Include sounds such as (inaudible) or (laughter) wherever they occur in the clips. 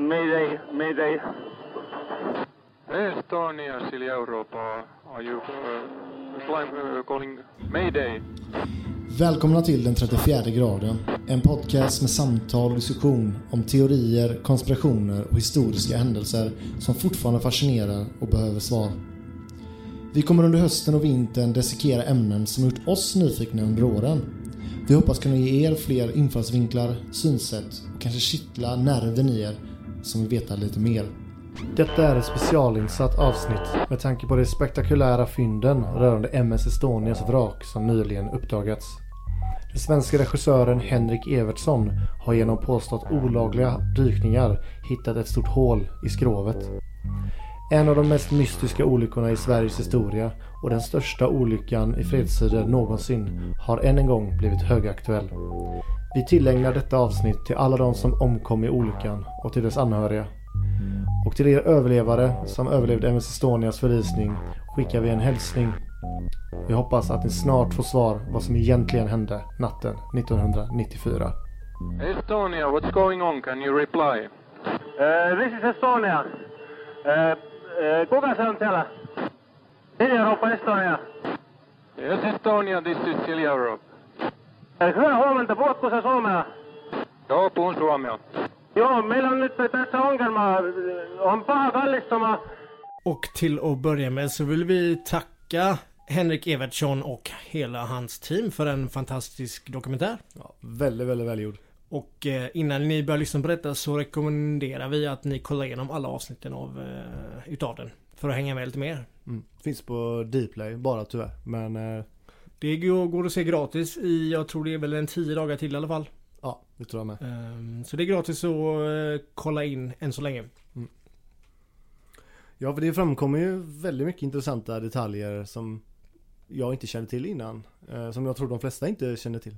Mayday, mayday. Estonia, Silja Europa. Are you uh, uh, calling Mayday? Välkomna till Den 34 graden. En podcast med samtal och diskussion om teorier, konspirationer och historiska händelser som fortfarande fascinerar och behöver svar. Vi kommer under hösten och vintern dissekera ämnen som gjort oss nyfikna under åren. Vi hoppas kunna ge er fler infallsvinklar, synsätt och kanske kittla nerven i er som vill veta lite mer. Detta är ett specialinsatt avsnitt med tanke på de spektakulära fynden rörande MS Estonias vrak som nyligen uppdagats. Den svenska regissören Henrik Evertsson har genom påstått olagliga dykningar hittat ett stort hål i skrovet. En av de mest mystiska olyckorna i Sveriges historia och den största olyckan i fredstider någonsin har än en gång blivit högaktuell. Vi tillägnar detta avsnitt till alla de som omkom i olyckan och till dess anhöriga. Och till er överlevare som överlevde MS Estonias förlisning skickar vi en hälsning. Vi hoppas att ni snart får svar vad som egentligen hände natten 1994. Estonia, what's going on? Can you reply? Uh, this is Estonia. Uh, uh, kuka se on siellä? Ida-Eurooppa Estonia. Yes, Estonia, this is Silja Europa. Hyvää huomenta, puhutko sä suomea? Joo, puhun suomea. Joo, meillä on nyt tässä ongelma. On paha kallistuma. Och till att börja med så vill vi tacka Henrik Evertsson och hela hans team för en fantastisk dokumentär. Ja, väldigt, väldigt välgjord. Och eh, innan ni börjar lyssna på detta så rekommenderar vi att ni kollar igenom alla avsnitten av, eh, utav den. För att hänga med lite mer. Mm. Finns på Dplay bara tyvärr. Men eh, Det går att se gratis i, jag tror det är väl en 10 dagar till i alla fall. ja, det tror jag med. Ehm, Så det är gratis att eh, kolla in än så länge. Ja, för det framkommer ju väldigt mycket intressanta detaljer som jag inte kände till innan. Eh, som jag tror de flesta inte känner till.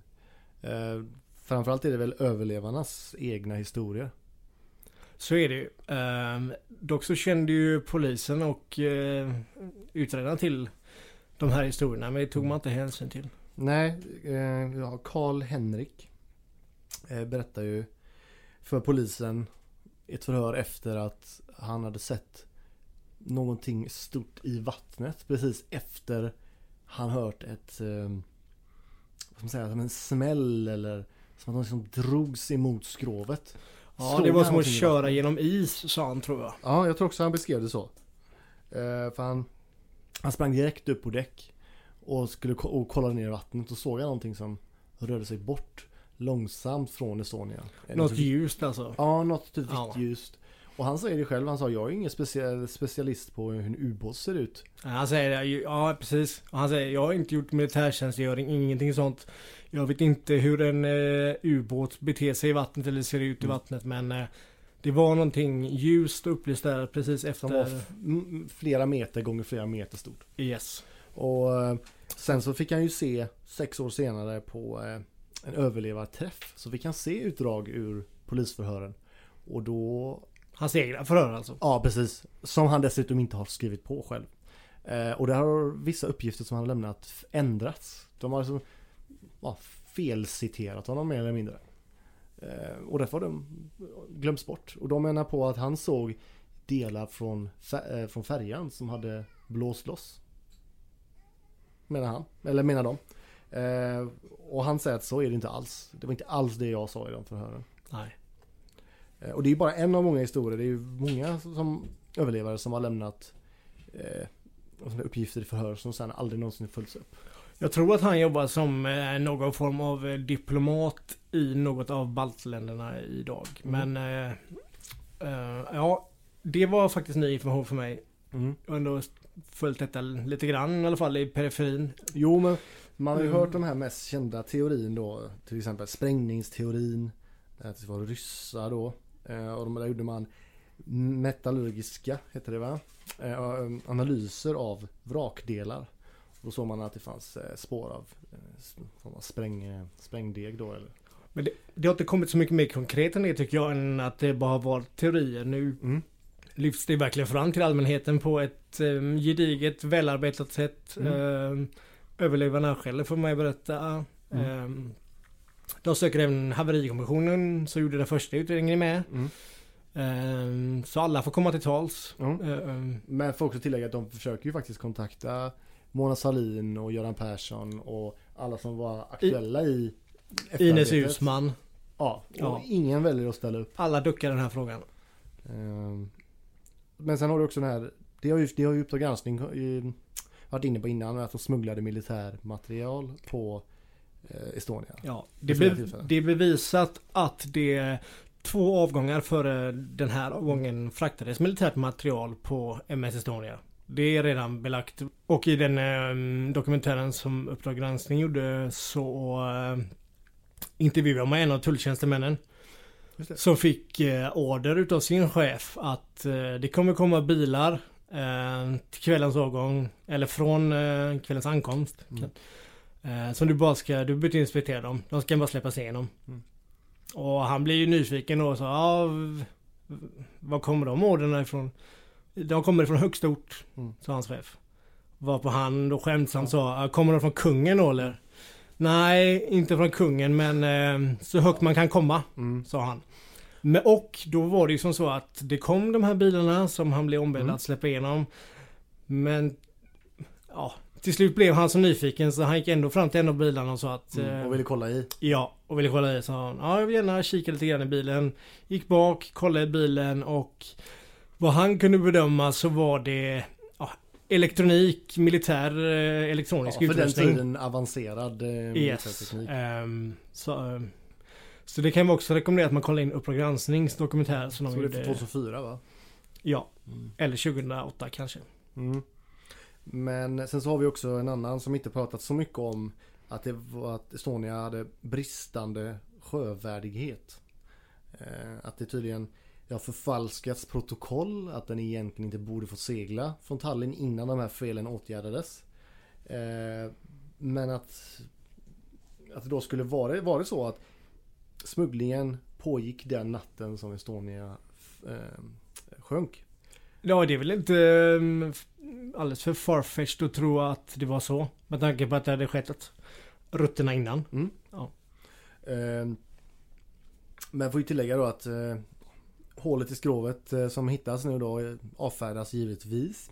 Eh, framförallt är det väl överlevarnas egna historier. Så är det ju. Ehm, dock så kände ju polisen och utredarna till de här historierna. Men det tog man inte hänsyn till. Nej, eh, ja, Karl Henrik eh, berättar ju för polisen i ett förhör efter att han hade sett någonting stort i vattnet precis efter han hört ett eh, vad man säga, som en smäll eller som att någon som drogs emot skrovet. Ja, Såg det var som att köra genom is sa han tror jag. Ja, jag tror också han beskrev det så. Eh, för han, han sprang direkt upp på däck och skulle och kollade ner i vattnet och såg någonting som rörde sig bort långsamt från Estonia. Något ljust alltså. Ja, något typ Ja. vitt ljust. Och han säger det själv, han sa jag är ingen speciell, specialist på hur en ubåt ser ut. Han säger det, ja precis. Han säger jag har inte gjort militärtjänstgöring, ingenting sånt. Jag vet inte hur en eh, ubåt beter sig i vattnet eller ser ut i Mm. vattnet men eh, det var någonting ljust och upplyst där precis Som efter. var f- m- flera meter gånger flera meter stort. Yes. Och eh, sen så fick han ju se sex år senare på eh, en överlevarträff. Så fick han se utdrag ur polisförhören. Och då Hans egna förhör alltså. Ja, precis. Som han dessutom inte har skrivit på själv. Eh, och där har vissa uppgifter som han har lämnat ändrats. De har alltså ja, felciterat honom mer eller mindre. Eh, och därför har de glömts bort. Och de menar på att han såg delar från, eh, från färjan som hade blåst loss. Menar han. Eller menar de. Eh, och han säger att så är det inte alls. Det var inte alls det jag sa i de förhören. Nej. Eh, Och det är ju bara en av många historier. Det är ju många som överlevare som har lämnat eh, uppgifter i förhör som sen aldrig någonsin följts upp. Jag tror att han jobbar som eh, någon form av eh, diplomat i något av baltländerna idag. Mm. Men eh, eh, ja, det var faktiskt ny information för mig. Mm. Jag har ändå följt detta lite grann i alla fall i periferin. Jo men man har ju Mm. hört de här mest kända teorin då. Till exempel sprängningsteorin. Att det var ryssar då. Och de där gjorde man metallurgiska, heter det va? Analyser av vrakdelar. Då såg man att det fanns eh, spår av eh, spräng, eh, sprängdeg då eller? Men det, det har inte kommit så mycket mer konkret än det tycker jag än att det bara har varit teorier. Nu Mm. lyfts det verkligen fram till allmänheten på ett gediget, välarbetat sätt. Mm. Överlevarna själva får mig berätta. Mm. Eh, de söker även haverikommissionen som gjorde den första utredningen med. Mm. Ehm, Så alla får komma till tals. Mm. Ehm, Men får också tillägga att de försöker ju faktiskt kontakta Mona Sahlin och Göran Persson och alla som var aktuella i Ines. Uusmann. Ja, och Ja. ingen väljer att ställa upp. Alla duckar den här frågan. Ehm, Men sen har du också den här, det har ju, det har ju Uppdrag granskning varit inne på innan, att de smugglade militär material på eh, Estonia. Ja, det, be, det är bevisat att det två avgångar före den här avgången fraktades militärt material på MS Estonia. Det är redan belagt. Och i den eh, dokumentären som Uppdrag granskning gjorde så eh, intervjuade man en av tulltjänstemännen. Som fick eh, order utav sin chef att eh, det kommer komma bilar eh, till kvällens avgång. Eller från eh, kvällens ankomst. Mm. Eh, som du bara ska, du behöver inte inspektera dem. De ska bara släppas igenom. Mm. Och han blir ju nyfiken och sa ja, Var kommer de orderna ifrån? De kommer ifrån högsta ort, Mm. sa hans chef. Varpå han då skämtsamt sa, "Ja, kommer de från kungen då eller? Nej, inte från kungen men eh, så högt man kan komma, Mm. sa han. Men, och då var det ju som så att det kom de här bilarna som han blev ombedd Mm. att släppa igenom. Men ja, till slut blev han så nyfiken så han gick ändå fram till en av bilarna och sa att Mm. eh, Och ville kolla i. Ja, och ville kolla i sa han. Ja, jag vill gärna kika lite grann i bilen. Gick bak, kollade i bilen och vad han kunde bedöma så var det ja, elektronik, militär eh, elektronisk Ja, för den utrustning. tiden avancerad eh, Yes. Ehm, så, ehm, så det kan vara också rekommendera att man kollar in Uppdrag gransknings dokumentär som de Så gjorde. från 2004 va? Ja, Mm. eller 2008 kanske. Mm. Men sen så har vi också en annan som inte pratat så mycket om att det var att Estonia hade bristande sjövärdighet. Eh, att det tydligen har förfalskats protokoll att den egentligen inte borde få segla från Tallinn innan de här felen åtgärdades. Eh, men att, att det då skulle vara, vara så att smugglingen pågick den natten som Estonia eh, sjönk. Ja, det är väl inte um, alldeles för farfetched att tro att det var så. Med tanke på att det hade skett rutterna innan. Eh, men får ju tillägga då att eh, hålet i skrovet eh, som hittas nu då eh, avfärdas givetvis.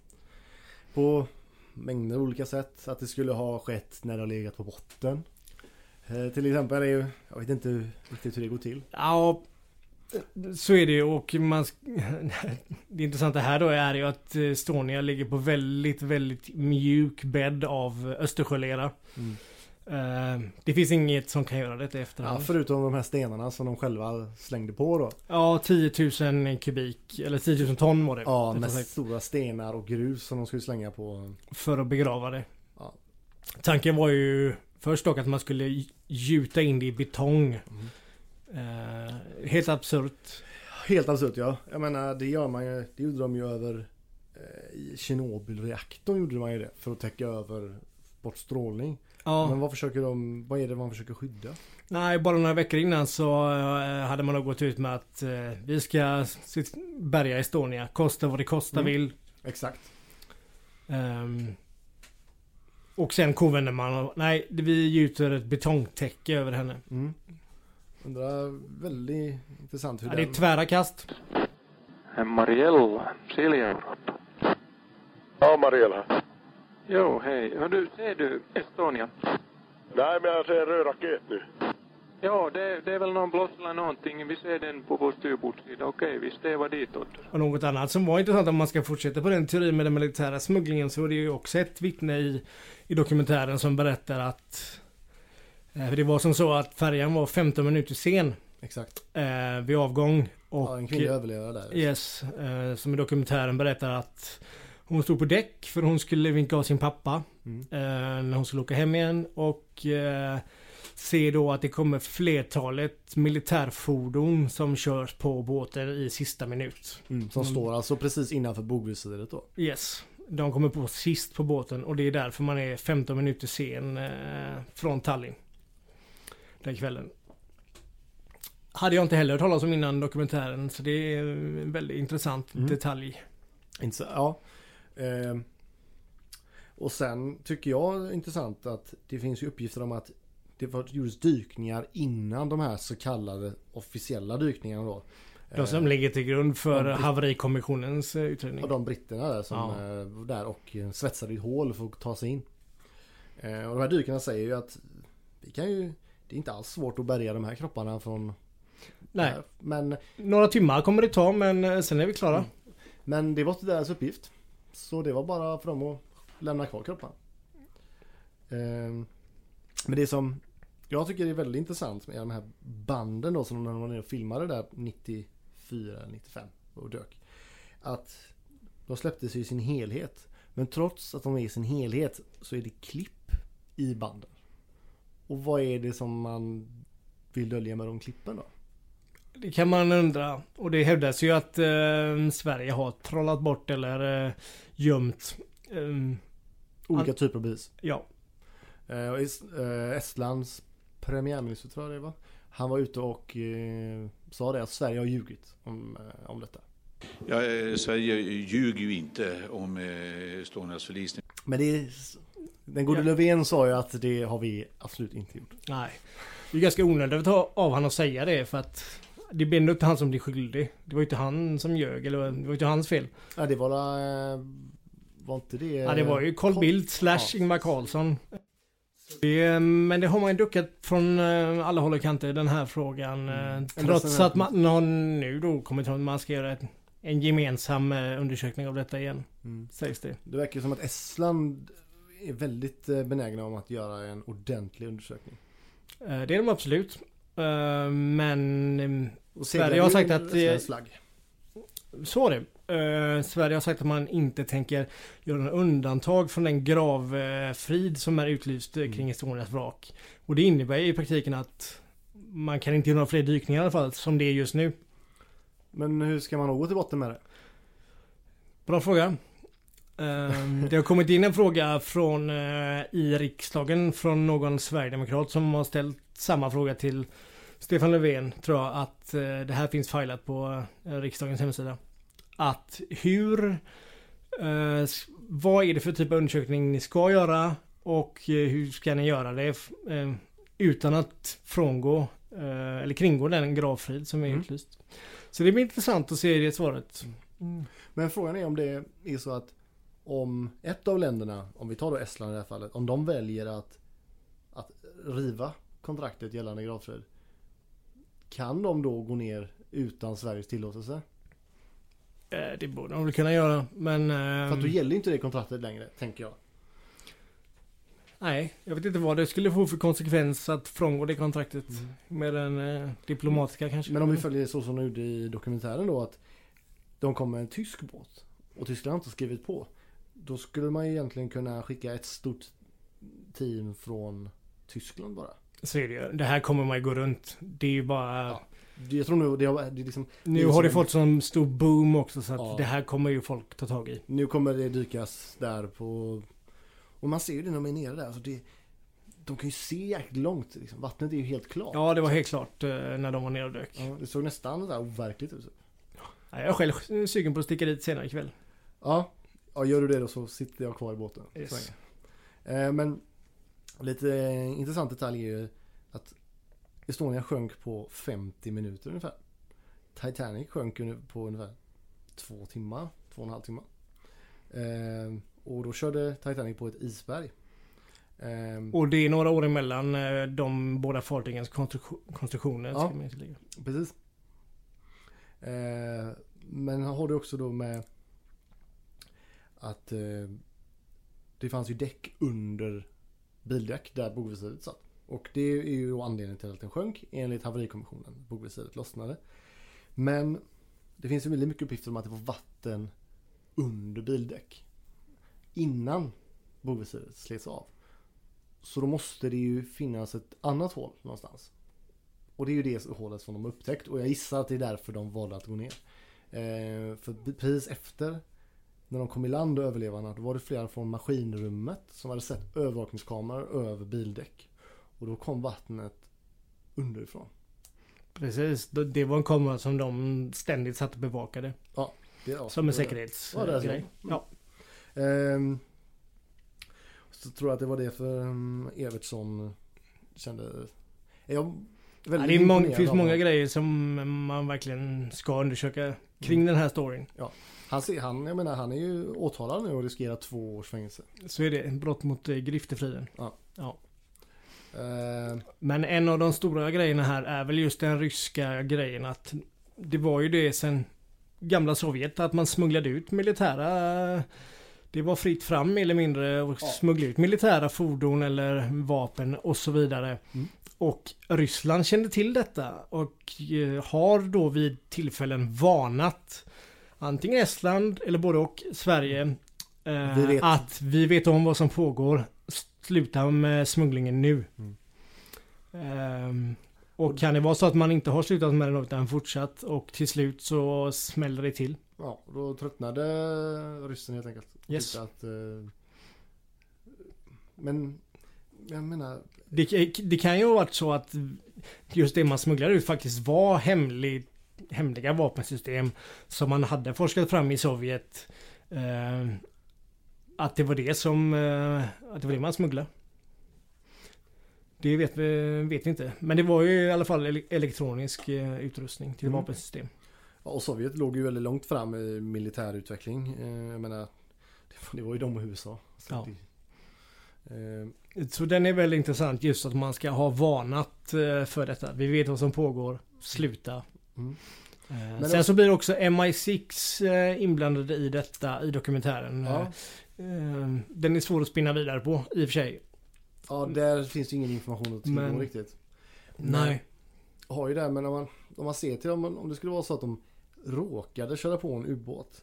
På mängder av olika sätt. Att det skulle ha skett när det har legat på botten. Eh, till exempel är ju, jag vet inte riktigt hur det går till. Ja, så är det ju och man... (laughs) Det intressanta här då är ju att Estonia ligger på väldigt, väldigt mjuk bädd av Östersjölera. Eh, Det finns inget som kan göra detta i Ja, efterhand. förutom de här stenarna som de själva slängde på då. Ja, 10 000 kubik, eller 10 000 ton var det. Ja, med sagt, stora stenar och grus som de skulle slänga på. För att begrava det. Ja. Tanken var ju först dock att man skulle gjuta in det i betong. Mm. Eh, helt absurt. Helt absurt ja. Jag menar det gör man ju. Det gjorde de ju över eh, i Tjernobylreaktorn gjorde man ju det. För att täcka över bort strålning. Ja. Men vad försöker de, vad är det man försöker skydda? Nej, bara några veckor innan så eh, hade man nog gått ut med att eh, vi ska bärga Estonia. Kosta vad det kosta Mm. vill. Exakt. Ehm, och sen kovänder man och nej, vi gjuter ett betongtäcke över henne. Mm. Undrar väldigt intressant hur Ja, det är den... tvära kast. Mariella, Silja Europa. Ja, Mariella. Jo, hej. Hör du, ser du Estonia? Nej, men jag ser en röd raket nu. Ja, det, det är väl någon blås eller någonting. Vi ser den på vår styrbordssida. Okej, vi stävar ditåt. Och något annat som var intressant om man ska fortsätta på den teorin med den militära smugglingen så är det ju också ett vittne i, i dokumentären som berättar att eh, för det var som så att färjan var 15 minuter sen Exakt. eh, vid avgång. Och, Ja, en kvinnlig överlevare där. Yes, eh, som i dokumentären berättar att hon stod på däck för hon skulle vinka av sin pappa Mm. eh, när hon skulle åka hem igen och eh, ser då att det kommer flertalet militärfordon som körs på båten i sista minut. Mm. Som Mm. står alltså precis innanför bogvisiret då. Yes. De kommer på sist på båten och det är därför man är 15 minuter sen eh, från Tallinn. Den kvällen. Hade jag inte heller hört talas om innan dokumentären så det är en väldigt intressant Mm. detalj. Inte så, ja. Ehm. och sen tycker jag intressant att det finns ju uppgifter om att det var, gjordes dykningar innan de här så kallade officiella dykningarna då. De som Eh, ligger till grund för de- haverikommissionens eh, utredning. Och de britterna där som Ja. eh, var där och eh, svetsade i hål för att ta sig in. Eh, och de här dykarna säger ju att vi kan ju, det är inte alls svårt att bärga de här kropparna från Nej, här. Men, några timmar kommer det ta men eh, sen är vi klara. Mm. men det var inte deras uppgift. Så det var bara för dem att lämna kvar kropparna. Ehm, men det som jag tycker är väldigt intressant med de här banden då som de var nere och filmade där 94, 95 och dök. Att de släpptes i sin helhet. Men trots att de är i sin helhet så är det klipp i banden. Och vad är det som man vill dölja med de klippen då? Det kan man undra. Och det hävdas ju att eh, Sverige har trollat bort eller eh, gömt. Eh, Olika An- typer av bevis. ja, Eh, och Est- eh, Estlands premiärminister tror jag det var. Han var ute och eh, sa det att Sverige har ljugit om, eh, om detta. Ja, eh, Sverige ljuger ju inte om eh, Estonias förlisning. Men det är, den gode Ja. Löfven sa ju att det har vi absolut inte gjort. nej. Det är ganska onödigt av av han att säga det för att det blir ändå inte han som blir skyldig. Det var ju inte han som ljög eller det var ju inte hans fel. Ja, det var eh, var inte det... Ja, det var ju Carl Bildt slash Ja. Ingvar Carlsson. Det, men det har man ju duckat från eh, alla håll och kanter den här frågan. eh, Mm. Trots Ända sedan- att man har nu då kommit att man ska göra ett, en gemensam eh, undersökning av detta igen. Mm. Sägs det. Det verkar som att Estland är väldigt eh, benägna om att göra en ordentlig undersökning. Eh, Det är de absolut. Eh, Men eh, Sverige har sagt att, så var det. Eh, Sverige har sagt att man inte tänker göra några undantag från den gravfrid som är utlyst Mm. kring Estonias vrak. Och det innebär i praktiken att man kan inte göra några fler dykningar i alla fall som det är just nu. Men hur ska man då gå till botten med det? Bra fråga. Ehm, (laughs) det har kommit in en fråga från i riksdagen från någon sverigedemokrat som har ställt samma fråga till Stefan Löfven tror jag att eh, det här finns filat på eh, riksdagens hemsida. Att hur eh, vad är det för typ av undersökning ni ska göra och hur ska ni göra det utan att frångå eller kringgå den gravfrid som är Mm. utlyst. Så det blir intressant att se det svaret. Men frågan är om det är så att om ett av länderna, om vi tar då Estland i det här fallet, om de väljer att, att riva kontraktet gällande gravfrid. Kan de då gå ner utan Sveriges tillåtelse? Eh, Det borde de väl kunna göra men... För att då ehm, gäller inte det kontraktet längre, tänker jag. nej, jag vet inte vad det skulle få för konsekvens att frångå det kontraktet. Med den eh, diplomatiska kanske. Men om vi följer så som de gjorde i dokumentären då att de kom med en tysk båt och Tyskland har inte skrivit på. Då skulle man ju egentligen kunna skicka ett stort team från Tyskland bara. Så är det ju. Det här kommer man ju gå runt. Det är ju bara... Ja. Jag tror nog det har, det liksom, Nu det har det fått sån stor boom också så att Ja. det här kommer ju folk ta tag i. nu kommer det dykas där på och man ser ju det när man är nere där. Alltså det, de kan ju se jäkligt långt. Liksom. Vattnet är ju helt klart. Ja, det var helt klart eh, när de var nere och dök. Ja, det såg nästan där overkligt ut. Ja, jag är själv sugen på att sticka dit senare ikväll. Ja, ja gör du det då så sitter jag kvar i båten. Yes. Eh, men lite eh, intressant detalj är ju att Estonia sjönk på 50 minuter ungefär. Titanic sjönk på ungefär två timmar, två och en halv timme. Eh, och då körde Titanic på ett isberg. Eh, Och det är några år emellan eh, de båda fartygens konstruktion, konstruktioner. Ja. Precis. Eh, men har du också då med att eh, det fanns ju däck under bildäck där bogvisiret satt. Och det är ju anledningen till att den sjönk enligt haverikommissionen. Bogvisiret lossnade. Men det finns ju väldigt mycket uppgifter om att det var vatten under bildäck. Innan bogvisiret slets av. Så då måste det ju finnas ett annat hål någonstans. Och det är ju det hålet som de har upptäckt och jag gissar att det är därför de valde att gå ner. Eh, för precis efter när de kom i land och överlevarna då var det flera från maskinrummet som hade sett övervakningskameror över bildäck. Och då kom vattnet underifrån. Precis. Det- var en kamera som de ständigt satt och bevakade. Det, ja, Som en det var det. säkerhetsgrej. Ja, så. Ja. Ehm, så tror jag att det var det för um, Evertsson kände. Jag, Ja, det är mång, imponerad finns många grejer som man verkligen ska undersöka kring Mm. den här storyn. Han, ser, han, jag menar, han är ju åtalad nu och riskerar två års fängelse. Så är det. Brott mot eh, griftefriden. Eh, Men en av de stora grejerna här är väl just den ryska grejen att det var ju det sen gamla Sovjet att man smugglade ut militära det var fritt fram mer eller mindre och Ja. smuggla ut militära fordon eller vapen och så vidare. Mm. Och Ryssland kände till detta och eh, har då vid tillfällen varnat antingen Estland eller både och Sverige eh, Vi att vi vet om vad som pågår. Sluta med smugglingen nu. Mm. Ehm, och kan det vara så att man inte har slutat med den utan fortsatt och till slut så smäller det till. ja, då tröttnade ryssen helt enkelt. Yes. Att, eh, men jag menar, Det, det kan ju ha varit så att just det man smugglade ut faktiskt var hemlig, hemliga vapensystem som man hade forskat fram i Sovjet. Eh, att det var det som, eh, att det var det man smugglade. Det vet vi vet vi inte. Men det var ju i alla fall ele- elektronisk eh, utrustning till Mm. vapensystem. ja, och Sovjet låg ju väldigt långt fram i militär utveckling. Eh, jag menar, det var, det var ju de och USA. Så Ja. det, eh, Så den är väldigt intressant just att man ska ha varnat eh, för detta. Vi vet vad som pågår. Sluta. Mm. Eh, Men Sen så blir också MI6 eh, inblandade i detta i dokumentären. Ja. Eh, Den är svår att spinna vidare på i och för sig. ja, där finns ju ingen information att tillgå Men- riktigt. Nej. har ju det, men om man, om man ser till om, om det skulle vara så att de råkade köra på en ubåt.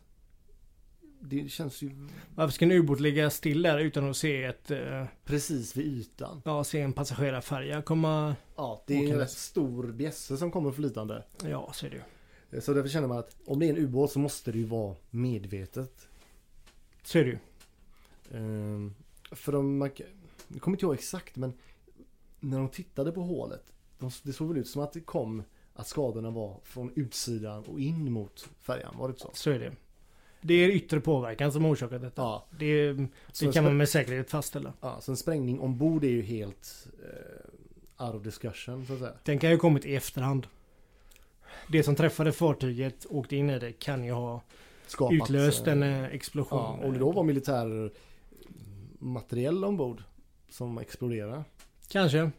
Det känns ju Varför ska en ubåt ligga still där utan att se ett... eh, precis vid ytan. Ja, se en passagerarfärja komma... Ja, det är en rätt stor bjässe som kommer flytande. Ja, så är det ju. Så därför känner man att om det är en ubåt så måste det ju vara medvetet. Så är det ju. Ehm, för de, man, jag kommer inte ihåg exakt men när de tittade på hålet. De, det såg väl ut som att det kom att skadorna var från utsidan och in mot färjan. Var det inte så? Så är det. Det är yttre påverkan som orsakat detta. Ja. Det, det kan man med säkerhet fastställa. Ja, så en sprängning ombord är ju helt eh, out of discussion så att säga. Den kan ju ha kommit i efterhand. Det som träffade fartyget och åkte in i det kan ju ha Skapat, utlöst en eh, eh, explosion. Ja, om det då var militär materiell ombord som exploderade. Kanske.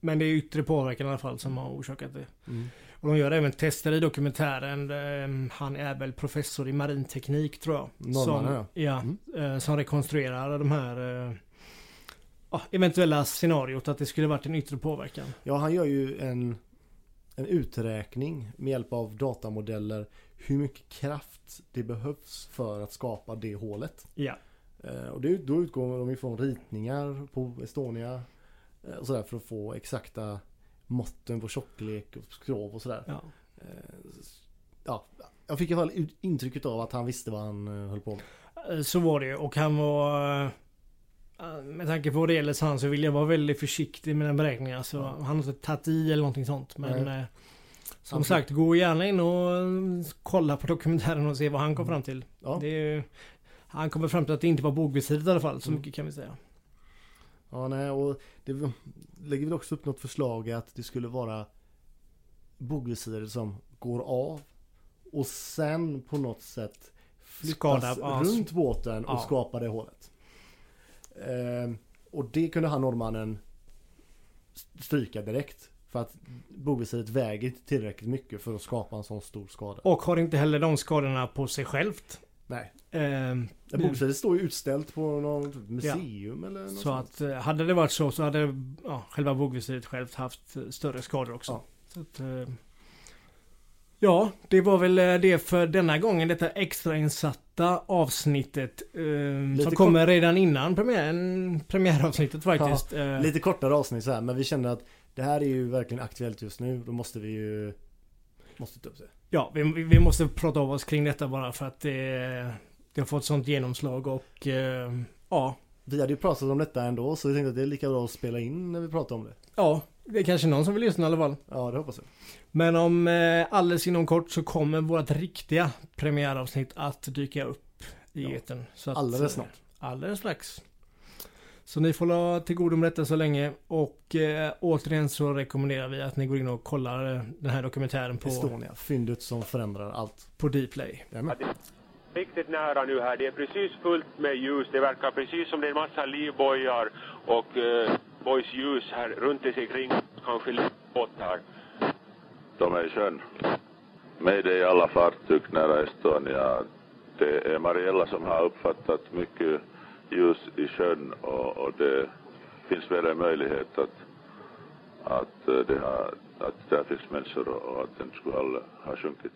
Men det är yttre påverkan i alla fall som har orsakat det. Mm. Och de gör även tester i dokumentären. Eh, Han är väl professor i marinteknik tror jag. Norrmannen, som, ja. Mm. eh, Som rekonstruerar de här eh, ja, eventuella scenariot att det skulle varit en yttre påverkan. Ja, han gör ju en, en uträkning med hjälp av datamodeller hur mycket kraft det behövs för att skapa det hålet. Ja. Eh, och det, då utgår de ifrån ritningar på Estonia och sådär för att få exakta måtten på tjocklek och skrov och sådär. ja. Eh, ja, jag fick i alla fall intrycket av att han visste vad han eh, höll på med. Eh, Så var det. Och han var... Med tanke på gäller han så vill jag vara väldigt försiktig med den beräkningen. Så han har inte tagit i eller någonting sånt. Men Nej. som sagt, gå gärna in och kolla på dokumentären och se vad han kom fram till. Ja, ju- han kommer fram till att det inte var bogvisiret i alla fall. Så Mm. mycket kan vi säga. Ja nej, och det lägger väl också upp något förslag att det skulle vara bogvisirer som går av och sen på något sätt flyttas Skada, runt båten och ja. skapar det hålet. Ehm, och det kunde han norrmannen stryka direkt. För att bogvisiret väger inte tillräckligt mycket för att skapa en sån stor skada. Och har inte heller de skadorna på sig självt. Nej. Ehm, Ja, Bogvisiret står ju utställt på något museum eller något så sånt. att eh, hade det varit så så hade ja, själva bogvisiret självt haft eh, större skador också. Ja. Så att, eh, ja, det var väl det för denna gången. Detta extrainsatta avsnittet. Eh, som kommer redan innan premiären, premiäravsnittet faktiskt. Eh, Lite kortare avsnitt så här, men vi kände att det här är ju verkligen aktuellt just nu. Då måste vi ju måste ta upp det. Ja, vi, vi- måste prata av oss kring detta bara för att det, det har fått sånt genomslag och eh, ja, Vi hade ju pratat om detta ändå så vi tänkte att det är lika bra att spela in när vi pratar om det. ja, det är kanske någon som vill lyssna i alla fall. Ja, det hoppas jag. Men om eh, alldeles inom kort så kommer vårt riktiga premiäravsnitt att dyka upp i Ja. etern. Alldeles eh, snart. Alldeles strax. Så ni får la till godo med detta så länge och eh, återigen så rekommenderar vi att ni går in och kollar eh, den här dokumentären på, Estonia, fyndet som förändrar allt. på Dplay. Jajamän. Riktigt nära nu här. Det är precis fullt med ljus. Det verkar precis som det är en massa livbojar och uh, boys ljus här runt omkring. Kanske båtar. De är i sjön. Med i alla fartyg nära Estonia. Det är Mariella som har uppfattat mycket ljus i sjön och, och det finns väl en möjlighet att, att, eh, det har, att där finns människor och, och att den skulle ha, ha sjunkit.